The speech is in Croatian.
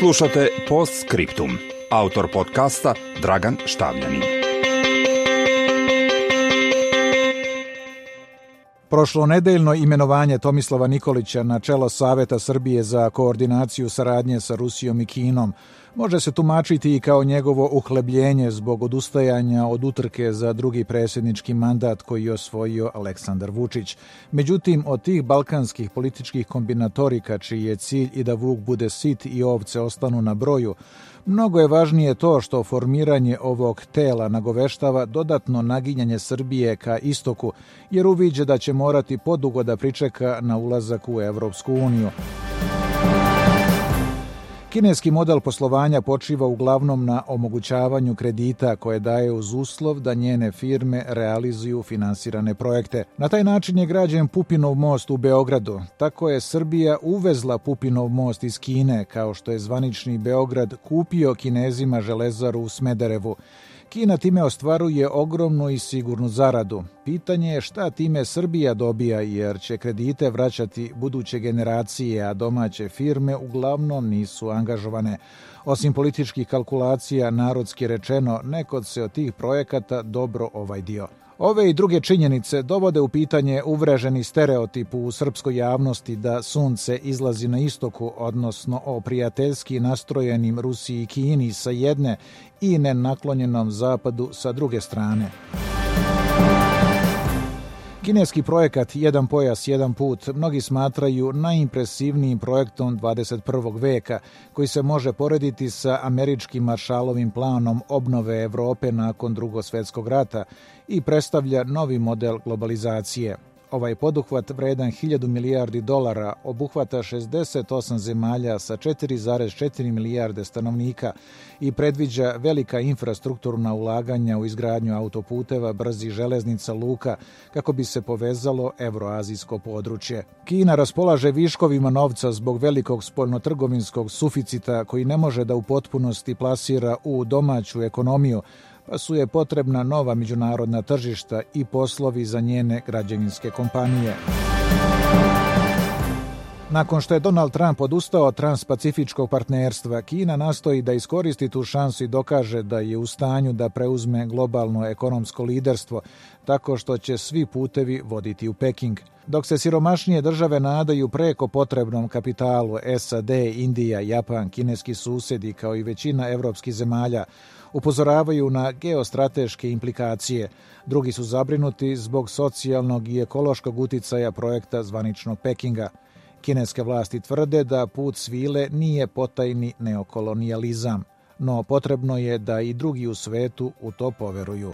Slušate Post Scriptum. Autor podcasta Dragan Štavljanin. Prošlo nedeljno imenovanje Tomislava Nikolića na čelo Saveta Srbije za koordinaciju saradnje sa Rusijom i Kinom može se tumačiti i kao njegovo uhlebljenje zbog odustajanja od utrke za drugi predsjednički mandat koji je osvojio Aleksandar Vučić. Međutim, od tih balkanskih političkih kombinatorika čiji je cilj i da Vuk bude sit i ovce ostanu na broju, Mnogo je važnije to što formiranje ovog tela nagoveštava dodatno naginjanje Srbije ka istoku, jer uviđe da će morati podugo da pričeka na ulazak u Evropsku uniju. Kineski model poslovanja počiva uglavnom na omogućavanju kredita koje daje uz uslov da njene firme realizuju finansirane projekte. Na taj način je građen Pupinov most u Beogradu. Tako je Srbija uvezla Pupinov most iz Kine, kao što je zvanični Beograd kupio kinezima železaru u Smederevu. Kina time ostvaruje ogromnu i sigurnu zaradu. Pitanje je šta time Srbija dobija jer će kredite vraćati buduće generacije, a domaće firme uglavnom nisu angažovane. Osim političkih kalkulacija, narodski rečeno, nekod se od tih projekata dobro ovaj dio. Ove i druge činjenice dovode u pitanje uvreženi stereotip u srpskoj javnosti da sunce izlazi na istoku, odnosno o prijateljski nastrojenim Rusiji i Kini sa jedne i nenaklonjenom zapadu sa druge strane. Kineski projekat Jedan pojas, jedan put mnogi smatraju najimpresivnijim projektom 21. veka koji se može porediti sa američkim maršalovim planom obnove Evrope nakon drugog svjetskog rata i predstavlja novi model globalizacije – Ovaj poduhvat vredan 1000 milijardi dolara obuhvata 68 zemalja sa 4,4 milijarde stanovnika i predviđa velika infrastrukturna ulaganja u izgradnju autoputeva, brzi železnica, luka kako bi se povezalo evroazijsko područje. Kina raspolaže viškovima novca zbog velikog spoljnotrgovinskog suficita koji ne može da u potpunosti plasira u domaću ekonomiju, pa su je potrebna nova međunarodna tržišta i poslovi za njene građevinske kompanije. Nakon što je Donald Trump odustao od transpacifičkog partnerstva, Kina nastoji da iskoristi tu šansu i dokaže da je u stanju da preuzme globalno ekonomsko liderstvo, tako što će svi putevi voditi u Peking. Dok se siromašnije države nadaju preko potrebnom kapitalu SAD, Indija, Japan, kineski susedi kao i većina evropskih zemalja, upozoravaju na geostrateške implikacije. Drugi su zabrinuti zbog socijalnog i ekološkog uticaja projekta zvaničnog Pekinga. Kineske vlasti tvrde da put svile nije potajni neokolonijalizam, no potrebno je da i drugi u svetu u to poveruju.